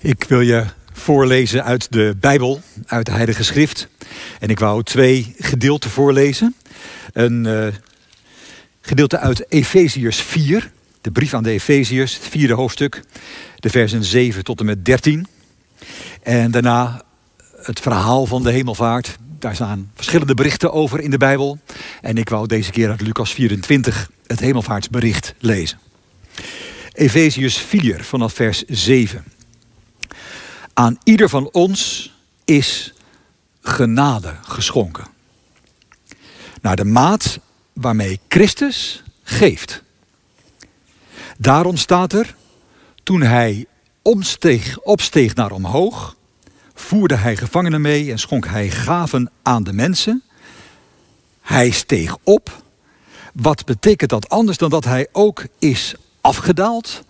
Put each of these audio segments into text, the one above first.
Ik wil je voorlezen uit de Bijbel, uit de Heilige Schrift. En ik wou twee gedeelten voorlezen. Een uh, gedeelte uit Efeziërs 4, de brief aan de Efeziërs, het vierde hoofdstuk, de versen 7 tot en met 13. En daarna het verhaal van de hemelvaart. Daar staan verschillende berichten over in de Bijbel. En ik wou deze keer uit Lucas 24 het hemelvaartsbericht lezen. Efeziërs 4 vanaf vers 7. Aan ieder van ons is genade geschonken. Naar de maat waarmee Christus geeft. Daarom staat er, toen hij omsteeg, opsteeg naar omhoog, voerde hij gevangenen mee en schonk hij gaven aan de mensen. Hij steeg op. Wat betekent dat anders dan dat hij ook is afgedaald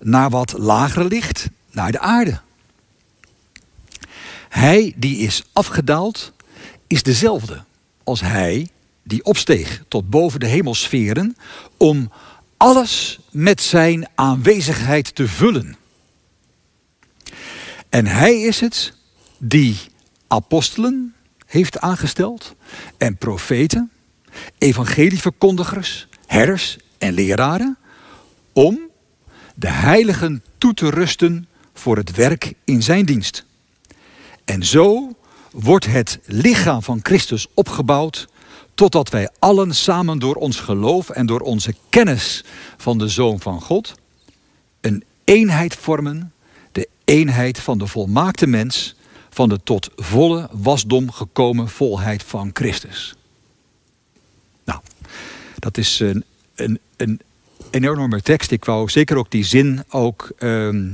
naar wat lager ligt, naar de aarde? Hij die is afgedaald, is dezelfde als hij die opsteeg tot boven de hemelsferen om alles met zijn aanwezigheid te vullen. En hij is het die apostelen heeft aangesteld en profeten, evangelieverkondigers, herders en leraren, om de heiligen toe te rusten voor het werk in zijn dienst. En zo wordt het lichaam van Christus opgebouwd totdat wij allen samen door ons geloof en door onze kennis van de Zoon van God een eenheid vormen, de eenheid van de volmaakte mens, van de tot volle wasdom gekomen volheid van Christus. Nou, dat is een, een, een enorme tekst. Ik wou zeker ook die zin ook ehm,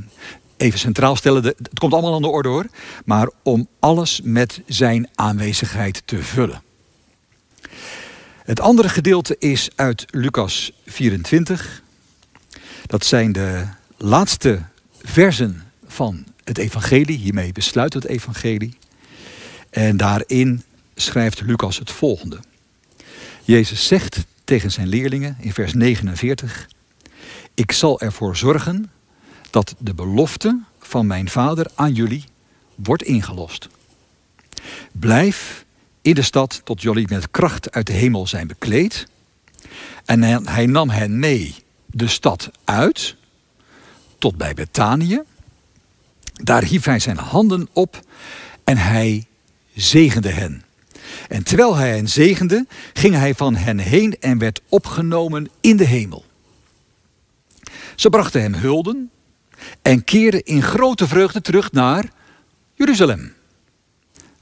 even centraal stellen. Het komt allemaal aan de orde hoor. Maar om alles met zijn aanwezigheid te vullen. Het andere gedeelte is uit Lucas 24. Dat zijn de laatste versen van het evangelie. Hiermee besluit het evangelie. En daarin schrijft Lucas het volgende. Jezus zegt tegen zijn leerlingen in vers 49: Ik zal ervoor zorgen dat de belofte van mijn vader aan jullie wordt ingelost. Blijf in de stad tot jullie met kracht uit de hemel zijn bekleed. En hij nam hen mee de stad uit tot bij Betanië. Daar hief hij zijn handen op en hij zegende hen. En terwijl hij hen zegende, ging hij van hen heen en werd opgenomen in de hemel. Ze brachten hem hulden en keerden in grote vreugde terug naar Jeruzalem,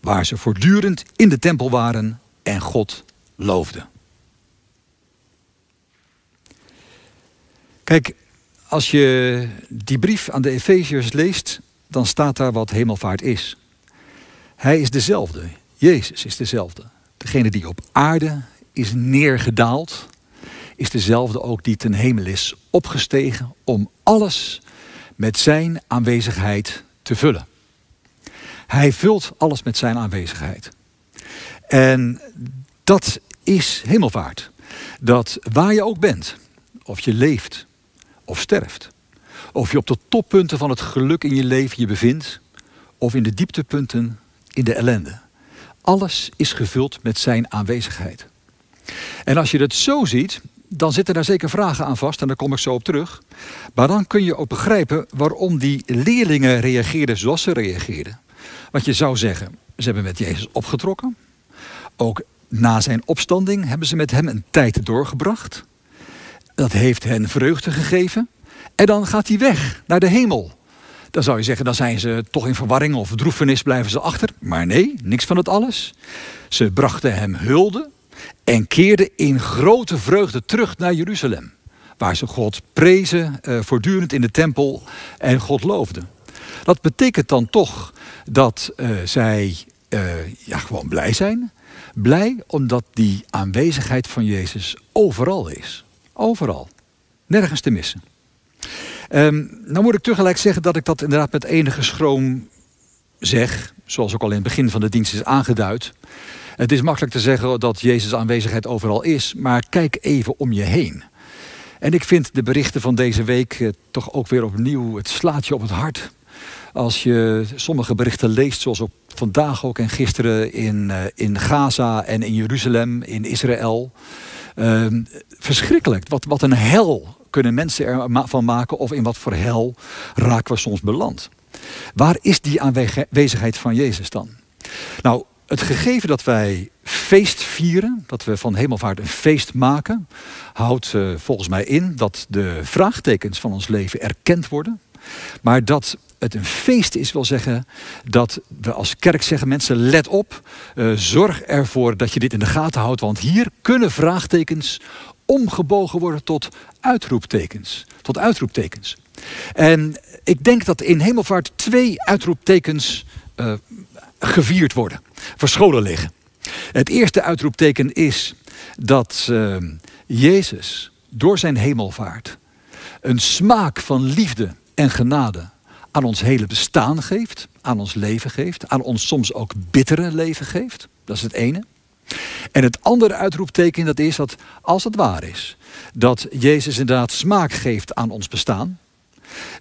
waar ze voortdurend in de tempel waren en God loofden. Kijk, als je die brief aan de Efeziërs leest, dan staat daar wat hemelvaart is. Hij is dezelfde. Jezus is dezelfde. Degene die op aarde is neergedaald, is dezelfde ook die ten hemel is opgestegen om alles met zijn aanwezigheid te vullen. Hij vult alles met zijn aanwezigheid. En dat is hemelvaart. Dat waar je ook bent, of je leeft of sterft, of je op de toppunten van het geluk in je leven je bevindt, of in de dieptepunten in de ellende. Alles is gevuld met zijn aanwezigheid. En als je het zo ziet, dan zitten daar zeker vragen aan vast en daar kom ik zo op terug. Maar dan kun je ook begrijpen waarom die leerlingen reageerden zoals ze reageerden. Want je zou zeggen, ze hebben met Jezus opgetrokken. Ook na zijn opstanding hebben ze met hem een tijd doorgebracht. Dat heeft hen vreugde gegeven. En dan gaat hij weg naar de hemel. Dan zou je zeggen, dan zijn ze toch in verwarring of droefenis blijven ze achter. Maar nee, niks van het alles. Ze brachten hem hulde en keerden in grote vreugde terug naar Jeruzalem. Waar ze God prezen, uh, voortdurend in de tempel en God loofden. Dat betekent dan toch dat uh, zij uh, ja, gewoon blij zijn. Blij omdat die aanwezigheid van Jezus overal is. Overal. Nergens te missen. Um, nou moet ik tegelijk zeggen dat ik dat inderdaad met enige schroom zeg. Zoals ook al in het begin van de dienst is aangeduid. Het is makkelijk te zeggen dat Jezus' aanwezigheid overal is, maar kijk even om je heen. En ik vind de berichten van deze week eh, toch ook weer opnieuw, het slaat je op het hart. Als je sommige berichten leest, zoals op vandaag ook en gisteren in, uh, in Gaza en in Jeruzalem, in Israël. Uh, verschrikkelijk. Wat, wat een hel kunnen mensen ervan maken of in wat voor hel raken we soms beland. Waar is die aanwezigheid van Jezus dan? Nou, het gegeven dat wij feest vieren, dat we van hemelvaart een feest maken, houdt uh, volgens mij in dat de vraagtekens van ons leven erkend worden. Maar dat het een feest is, wil zeggen dat we als kerk zeggen: mensen, let op, uh, zorg ervoor dat je dit in de gaten houdt, want hier kunnen vraagtekens omgebogen worden tot uitroeptekens. Tot uitroeptekens. En ik denk dat in hemelvaart twee uitroeptekens uh, gevierd worden, verscholen liggen. Het eerste uitroepteken is dat uh, Jezus door zijn hemelvaart een smaak van liefde en genade aan ons hele bestaan geeft, aan ons leven geeft, aan ons soms ook bittere leven geeft. Dat is het ene. En het andere uitroepteken dat is dat als het waar is dat Jezus inderdaad smaak geeft aan ons bestaan,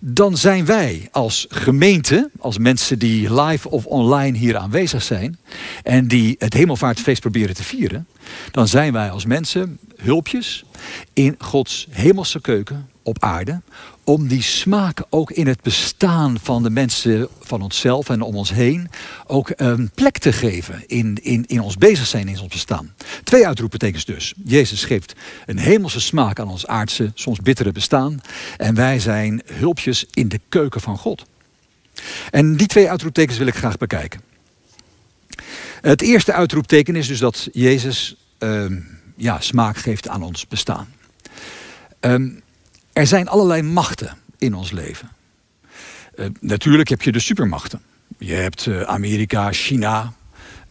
dan zijn wij als gemeente, als mensen die live of online hier aanwezig zijn en die het hemelvaartfeest proberen te vieren, dan zijn wij als mensen hulpjes in Gods hemelse keuken op aarde. Om die smaak ook in het bestaan van de mensen van onszelf en om ons heen ook een plek te geven in, in, in ons bezig zijn, in ons bestaan. Twee uitroepbetekens dus. Jezus geeft een hemelse smaak aan ons aardse, soms bittere bestaan. En wij zijn hulpjes in de keuken van God. En die twee uitroeptekens wil ik graag bekijken. Het eerste uitroepteken is dus dat Jezus uh, ja, smaak geeft aan ons bestaan. Um, er zijn allerlei machten in ons leven. Uh, natuurlijk heb je de supermachten. Je hebt uh, Amerika, China.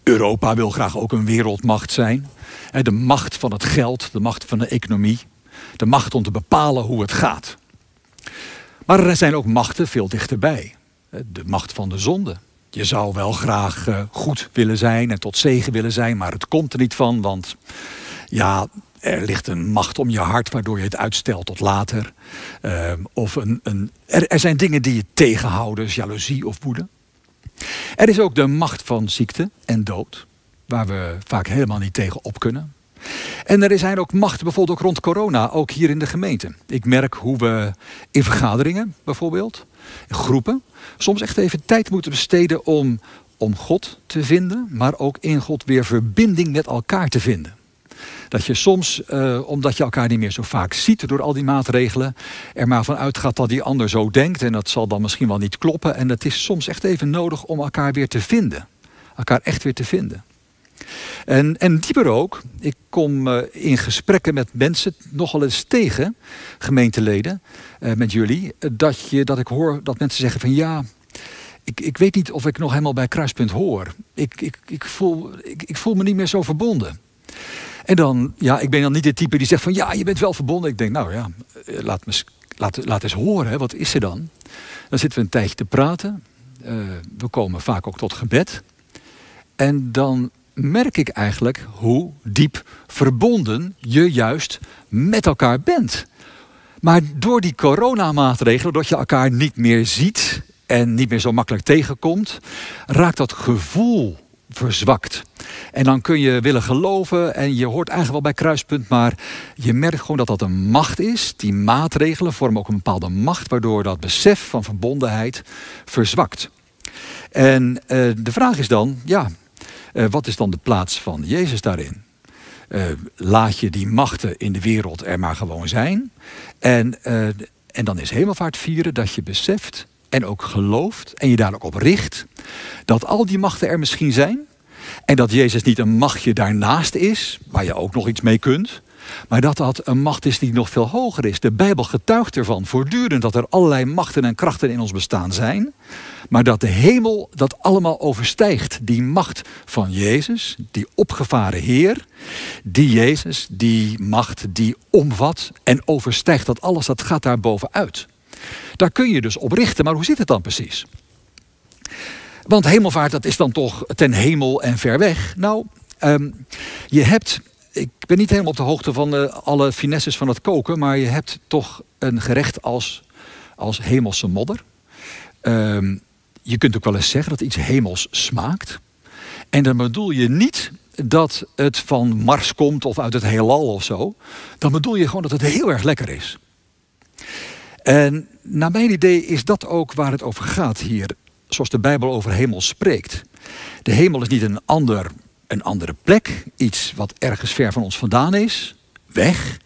Europa wil graag ook een wereldmacht zijn. De macht van het geld, de macht van de economie. De macht om te bepalen hoe het gaat. Maar er zijn ook machten veel dichterbij. De macht van de zonde. Je zou wel graag goed willen zijn en tot zegen willen zijn, maar het komt er niet van, want ja, er ligt een macht om je hart waardoor je het uitstelt tot later. Uh, of een, een, er, er, zijn dingen die je tegenhouden, jaloezie of woede. Er is ook de macht van ziekte en dood, waar we vaak helemaal niet tegen op kunnen. En er zijn ook machten, bijvoorbeeld ook rond corona, ook hier in de gemeente. Ik merk hoe we in vergaderingen bijvoorbeeld, groepen, soms echt even tijd moeten besteden om, om God te vinden, maar ook in God weer verbinding met elkaar te vinden. Dat je soms, uh, omdat je elkaar niet meer zo vaak ziet door al die maatregelen, er maar van uitgaat dat die ander zo denkt. En dat zal dan misschien wel niet kloppen. En het is soms echt even nodig om elkaar weer te vinden. Elkaar echt weer te vinden. En, en dieper ook, ik kom uh, in gesprekken met mensen nogal eens tegen, gemeenteleden, uh, met jullie, dat, je, dat ik hoor dat mensen zeggen van ja, ik, ik weet niet of ik nog helemaal bij kruispunt hoor. Ik, ik, ik, voel, ik, ik voel me niet meer zo verbonden. En dan, ja, ik ben dan niet de type die zegt van ja, je bent wel verbonden. Ik denk, nou ja, eh, laat, me, eens horen, wat is er dan? Dan zitten we een tijdje te praten. Uh, we komen vaak ook tot gebed. En dan merk ik eigenlijk hoe diep verbonden je juist met elkaar bent. Maar door die coronamaatregelen, doordat je elkaar niet meer ziet en niet meer zo makkelijk tegenkomt, raakt dat gevoel verzwakt. En dan kun je willen geloven en je hoort eigenlijk wel bij kruispunt, maar je merkt gewoon dat dat een macht is. Die maatregelen vormen ook een bepaalde macht, waardoor dat besef van verbondenheid verzwakt. En uh, de vraag is dan, ja, uh, wat is dan de plaats van Jezus daarin? Uh, laat je die machten in de wereld er maar gewoon zijn. En, en dan is hemelvaart vieren dat je beseft en ook gelooft en je daar ook op richt dat al die machten er misschien zijn en dat Jezus niet een machtje daarnaast is, waar je ook nog iets mee kunt, maar dat dat een macht is die nog veel hoger is. De Bijbel getuigt ervan voortdurend dat er allerlei machten en krachten in ons bestaan zijn, maar dat de hemel dat allemaal overstijgt. Die macht van Jezus, die opgevaren Heer, die Jezus, die macht die omvat en overstijgt dat alles, dat gaat daar bovenuit. Daar kun je dus op richten, maar hoe zit het dan precies? Want hemelvaart, dat is dan toch ten hemel en ver weg. Nou, um, je hebt, ik ben niet helemaal op de hoogte van de, alle finesses van het koken, maar je hebt toch een gerecht als, als hemelse modder. Um, je kunt ook wel eens zeggen dat iets hemels smaakt. En dan bedoel je niet dat het van Mars komt of uit het heelal of zo. Dan bedoel je gewoon dat het heel erg lekker is. En naar mijn idee is dat ook waar het over gaat hier, zoals de Bijbel over hemel spreekt. De hemel is niet een, ander, een andere plek, iets wat ergens ver van ons vandaan is, weg.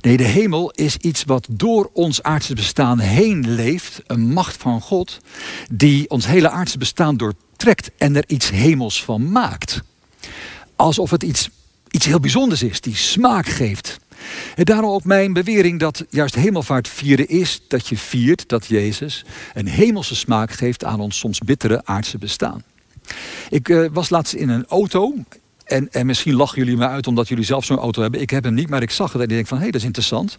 Nee, de hemel is iets wat door ons aardse bestaan heen leeft, een macht van God, die ons hele aardse bestaan doortrekt en er iets hemels van maakt. Alsof het iets, iets heel bijzonders is, die smaak geeft. Daarom ook mijn bewering dat juist hemelvaart vieren is dat je viert dat Jezus een hemelse smaak geeft aan ons soms bittere aardse bestaan. Ik uh, was laatst in een auto. En, en misschien lachen jullie me uit omdat jullie zelf zo'n auto hebben. Ik heb hem niet, maar ik zag het en ik denk van hé, hey, dat is interessant.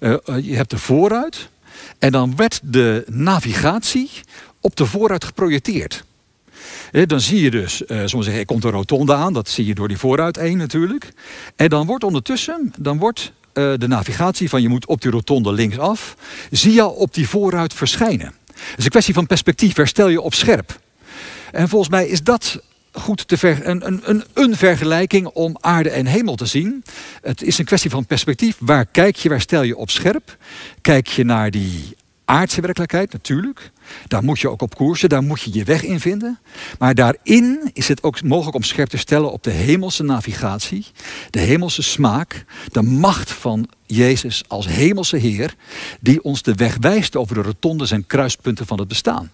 Uh, je hebt de vooruit. En dan werd de navigatie op de vooruit geprojecteerd. Dan zie je dus, uh, soms zeggen, er komt een rotonde aan. Dat zie je door die vooruit één natuurlijk. En dan wordt ondertussen, dan wordt uh, de navigatie van je moet op die rotonde linksaf, zie je op die vooruit verschijnen. Het is een kwestie van perspectief, herstel je op scherp. En volgens mij is dat goed te ver, een, een, een, een, vergelijking om aarde en hemel te zien. Het is een kwestie van perspectief. Waar kijk je, waar stel je op scherp? Kijk je naar die aardse werkelijkheid, natuurlijk. Daar moet je ook op koersen, daar moet je je weg in vinden. Maar daarin is het ook mogelijk om scherp te stellen op de hemelse navigatie, de hemelse smaak, de macht van Jezus als hemelse Heer, die ons de weg wijst over de rotondes en kruispunten van het bestaan.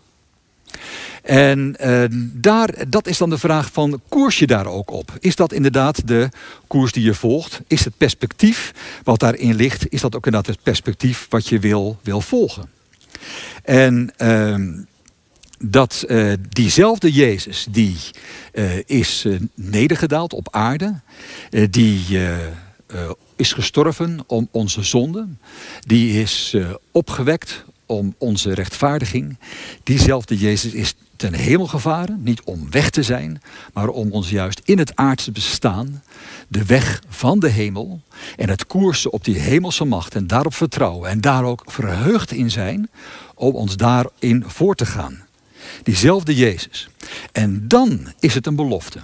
En uh, daar, dat is dan de vraag van, koers je daar ook op? Is dat inderdaad de koers die je volgt? Is het perspectief wat daarin ligt, is dat ook inderdaad het perspectief wat je wil, wil volgen? En uh, dat uh, diezelfde Jezus, die uh, is nedergedaald op aarde, die is gestorven om onze zonden, die is opgewekt om onze rechtvaardiging. Diezelfde Jezus is ten hemel gevaren, niet om weg te zijn, maar om ons juist in het aardse bestaan, de weg van de hemel en het koersen op die hemelse macht en daarop vertrouwen en daar ook verheugd in zijn, om ons daarin voor te gaan. Diezelfde Jezus. En dan is het een belofte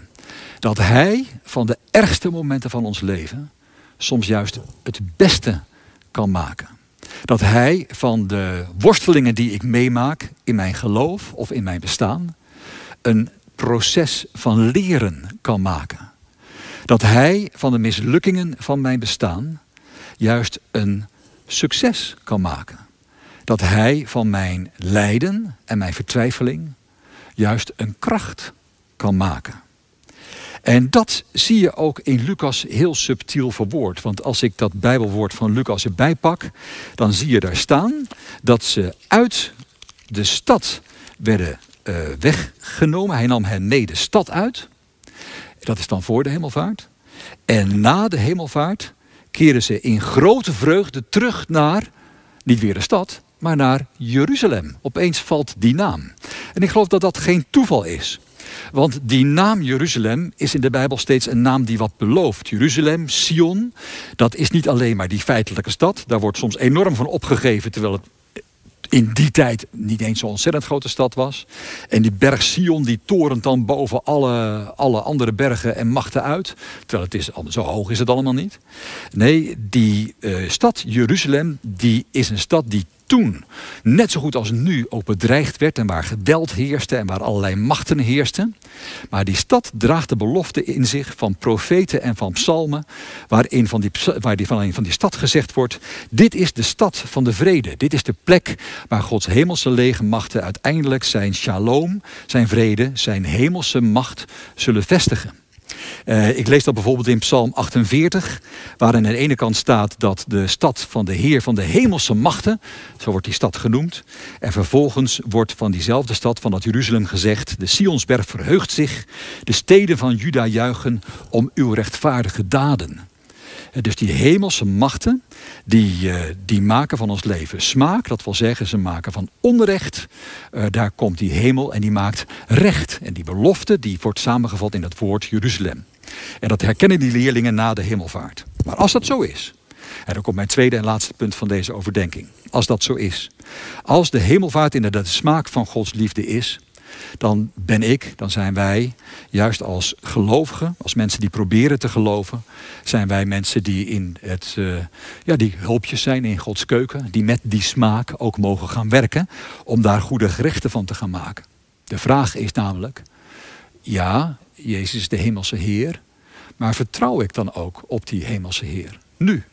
dat Hij van de ergste momenten van ons leven soms juist het beste kan maken. Dat Hij van de worstelingen die ik meemaak in mijn geloof of in mijn bestaan, een proces van leren kan maken. Dat Hij van de mislukkingen van mijn bestaan juist een succes kan maken. Dat Hij van mijn lijden en mijn vertwijfeling juist een kracht kan maken. En dat zie je ook in Lucas heel subtiel verwoord. Want als ik dat Bijbelwoord van Lucas erbij pak, dan zie je daar staan dat ze uit de stad werden uh, weggenomen. Hij nam hen mee de stad uit. Dat is dan voor de hemelvaart. En na de hemelvaart keren ze in grote vreugde terug naar, niet weer de stad, maar naar Jeruzalem. Opeens valt die naam. En ik geloof dat dat geen toeval is. Want die naam Jeruzalem is in de Bijbel steeds een naam die wat belooft. Jeruzalem, Sion, dat is niet alleen maar die feitelijke stad. Daar wordt soms enorm van opgegeven, terwijl het in die tijd niet eens zo'n ontzettend grote stad was. En die berg Sion die torent dan boven alle, alle andere bergen en machten uit. Terwijl het is, zo hoog is het allemaal niet. Nee, die uh, stad Jeruzalem die is een stad die toen net zo goed als nu ook bedreigd werd en waar geweld heerste en waar allerlei machten heersten. Maar die stad draagt de belofte in zich van profeten en van psalmen, waarin van die, waar die, van, van die stad gezegd wordt, dit is de stad van de vrede. Dit is de plek waar Gods hemelse legermachten uiteindelijk zijn shalom, zijn vrede, zijn hemelse macht zullen vestigen. Uh, ik lees dat bijvoorbeeld in Psalm 48, waarin aan de ene kant staat dat de stad van de Heer van de hemelse machten, zo wordt die stad genoemd, en vervolgens wordt van diezelfde stad, van dat Jeruzalem gezegd, de Sionsberg verheugt zich, de steden van Juda juichen om uw rechtvaardige daden. Eh, dus die hemelse machten, die, eh, die maken van ons leven smaak. Dat wil zeggen, ze maken van onrecht. Uh, daar komt die hemel en die maakt recht. En die belofte, die wordt samengevat in het woord Jeruzalem. En dat herkennen die leerlingen na de hemelvaart. Maar als dat zo is, en dan komt mijn tweede en laatste punt van deze overdenking. Als dat zo is. Als de hemelvaart inderdaad de smaak van Gods liefde is, dan ben ik, dan zijn wij, juist als gelovigen, als mensen die proberen te geloven, zijn wij mensen die in het, uh, ja, die hulpjes zijn in Gods keuken, die met die smaak ook mogen gaan werken om daar goede gerechten van te gaan maken. De vraag is namelijk, ja, Jezus is de hemelse Heer, maar vertrouw ik dan ook op die hemelse Heer? Nu.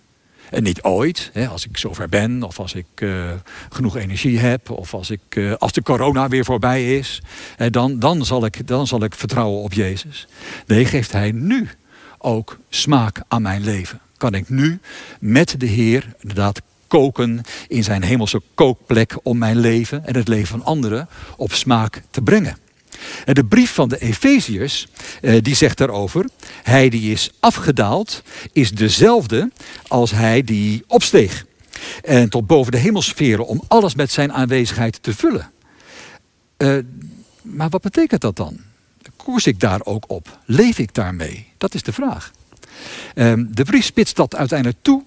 En niet ooit, hè, als ik zover ben, of als ik uh, genoeg energie heb, of als, ik, uh, als de corona weer voorbij is, hè, dan, dan, zal ik, dan zal ik vertrouwen op Jezus. Nee, geeft Hij nu ook smaak aan mijn leven. Kan ik nu met de Heer inderdaad koken in zijn hemelse kookplek om mijn leven en het leven van anderen op smaak te brengen. En de brief van de Efeziërs, eh, die zegt daarover, hij die is afgedaald, is dezelfde als hij die opsteeg. En tot boven de hemelsferen om alles met zijn aanwezigheid te vullen. Uh, maar wat betekent dat dan? Koers ik daar ook op? Leef ik daarmee? Dat is de vraag. Uh, de brief spitst dat uiteindelijk toe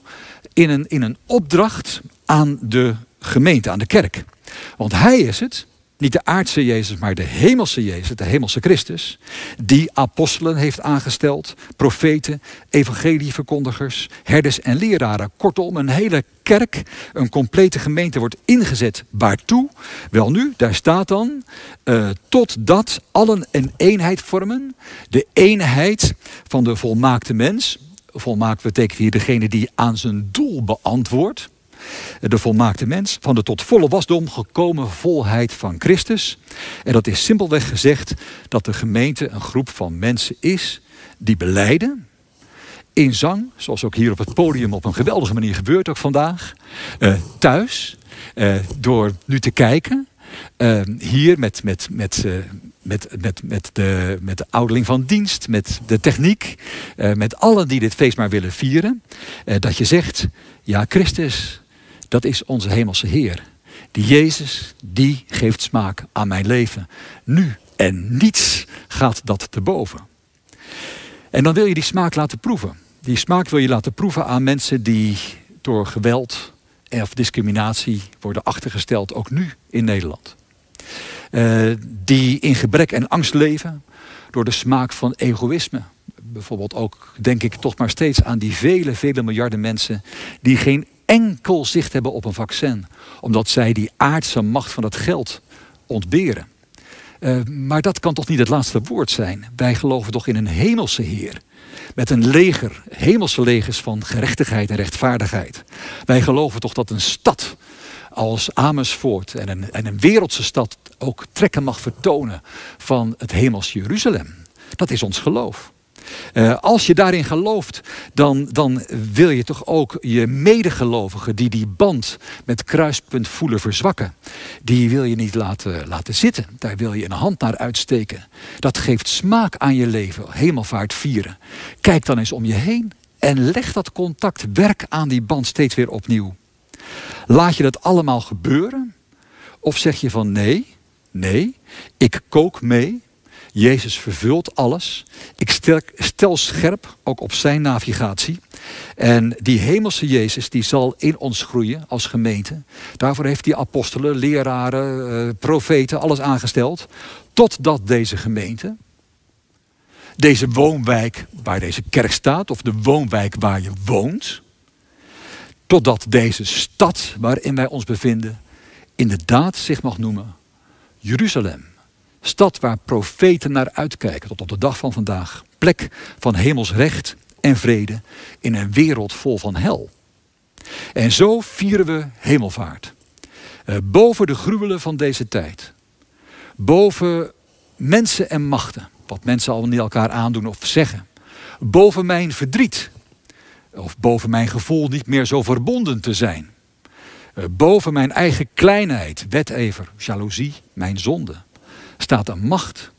in een, in een opdracht aan de gemeente, aan de kerk. Want hij is het niet de aardse Jezus, maar de hemelse Jezus, de hemelse Christus. Die apostelen heeft aangesteld, profeten, evangelieverkondigers, herders en leraren. Kortom, een hele kerk, een complete gemeente wordt ingezet. Waartoe? Wel nu, daar staat dan, uh, totdat allen een eenheid vormen. De eenheid van de volmaakte mens. Volmaakt betekent hier degene die aan zijn doel beantwoordt de volmaakte mens, van de tot volle wasdom gekomen volheid van Christus. En dat is simpelweg gezegd dat de gemeente een groep van mensen is die beleiden in zang, zoals ook hier op het podium op een geweldige manier gebeurt ook vandaag, uh, thuis, uh, door nu te kijken, uh, hier met, met, met, met, met, met, de, met de ouderling van dienst, met de techniek, met allen die dit feest maar willen vieren, dat je zegt, ja Christus, dat is onze hemelse Heer. Die Jezus, die geeft smaak aan mijn leven. Nu en niets gaat dat te boven. En dan wil je die smaak laten proeven. Die smaak wil je laten proeven aan mensen die door geweld of discriminatie worden achtergesteld, ook nu in Nederland. Uh, die in gebrek en angst leven door de smaak van egoïsme. Bijvoorbeeld ook, denk ik, toch maar steeds aan die vele, vele miljarden mensen die geen enkel zicht hebben op een vaccin. Omdat zij die aardse macht van het geld ontberen. Uh, maar dat kan toch niet het laatste woord zijn. Wij geloven toch in een hemelse Heer. Met een leger, hemelse legers van gerechtigheid en rechtvaardigheid. Wij geloven toch dat een stad als Amersfoort en een, en een wereldse stad ook trekken mag vertonen van het hemels Jeruzalem. Dat is ons geloof. Uh, als je daarin gelooft, dan, dan wil je toch ook je medegelovigen die die band met kruispunt voelen verzwakken. Die wil je niet laten, laten zitten. Daar wil je een hand naar uitsteken. Dat geeft smaak aan je leven, hemelvaart vieren. Kijk dan eens om je heen en leg dat contact, werk aan die band steeds weer opnieuw. Laat je dat allemaal gebeuren? Of zeg je van nee, nee, ik kook mee Jezus vervult alles. Ik stel, scherp ook op zijn navigatie. En die hemelse Jezus die zal in ons groeien als gemeente. Daarvoor heeft hij apostelen, leraren, uh, profeten, alles aangesteld. Totdat deze gemeente, deze woonwijk waar deze kerk staat, of de woonwijk waar je woont, totdat deze stad waarin wij ons bevinden, inderdaad zich mag noemen Jeruzalem. Stad waar profeten naar uitkijken tot op de dag van vandaag. Plek van hemels recht en vrede in een wereld vol van hel. En zo vieren we hemelvaart. Uh, boven de gruwelen van deze tijd. Boven mensen en machten. Wat mensen al niet elkaar aandoen of zeggen. Boven mijn verdriet. Of boven mijn gevoel niet meer zo verbonden te zijn. Uh, boven mijn eigen kleinheid, wetever, jaloezie, mijn zonde staat een macht,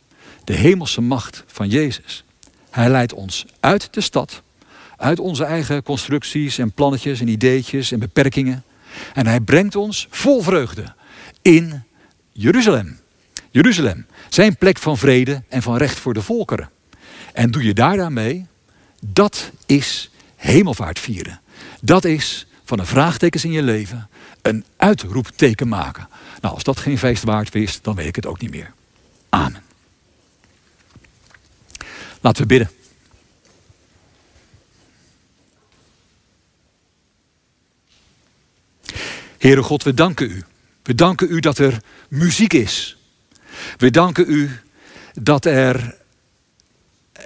de hemelse macht van Jezus. Hij leidt ons uit de stad, uit onze eigen constructies en plannetjes en ideetjes en beperkingen. En hij brengt ons vol vreugde in Jeruzalem. Jeruzalem, zijn plek van vrede en van recht voor de volkeren. En doe je daar dan mee? Dat is hemelvaart vieren. Dat is van een vraagtekens in je leven een uitroepteken maken. Nou, als dat geen feest waard is, dan weet ik het ook niet meer. Amen. Laten we bidden. Heere God, we danken u. We danken u dat er muziek is. We danken u dat er,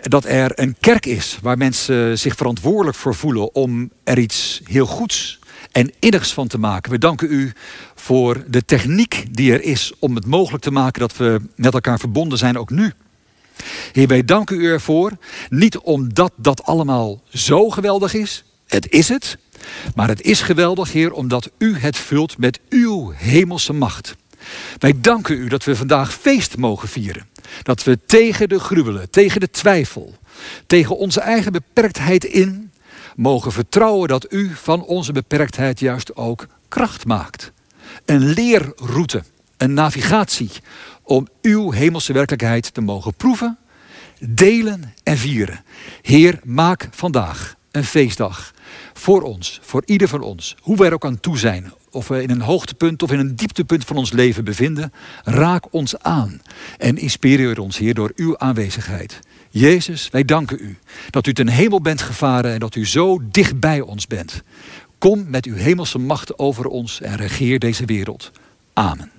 dat er een kerk is waar mensen zich verantwoordelijk voor voelen om er iets heel goeds en innigs van te maken. We danken u voor de techniek die er is om het mogelijk te maken dat we met elkaar verbonden zijn, ook nu. Heer, wij danken u ervoor, niet omdat dat allemaal zo geweldig is, het is het, maar het is geweldig, Heer, omdat u het vult met uw hemelse macht. Wij danken u dat we vandaag feest mogen vieren. Dat we tegen de gruwelen, tegen de twijfel, tegen onze eigen beperktheid in mogen vertrouwen dat u van onze beperktheid juist ook kracht maakt. Een leerroute, een navigatie om uw hemelse werkelijkheid te mogen proeven, delen en vieren. Heer, maak vandaag een feestdag voor ons, voor ieder van ons, hoe wij er ook aan toe zijn, of we in een hoogtepunt of in een dieptepunt van ons leven bevinden, raak ons aan en inspireer ons, Heer, door uw aanwezigheid. Jezus, wij danken u dat u ten hemel bent gevaren en dat u zo dicht bij ons bent. Kom met uw hemelse macht over ons en regeer deze wereld. Amen.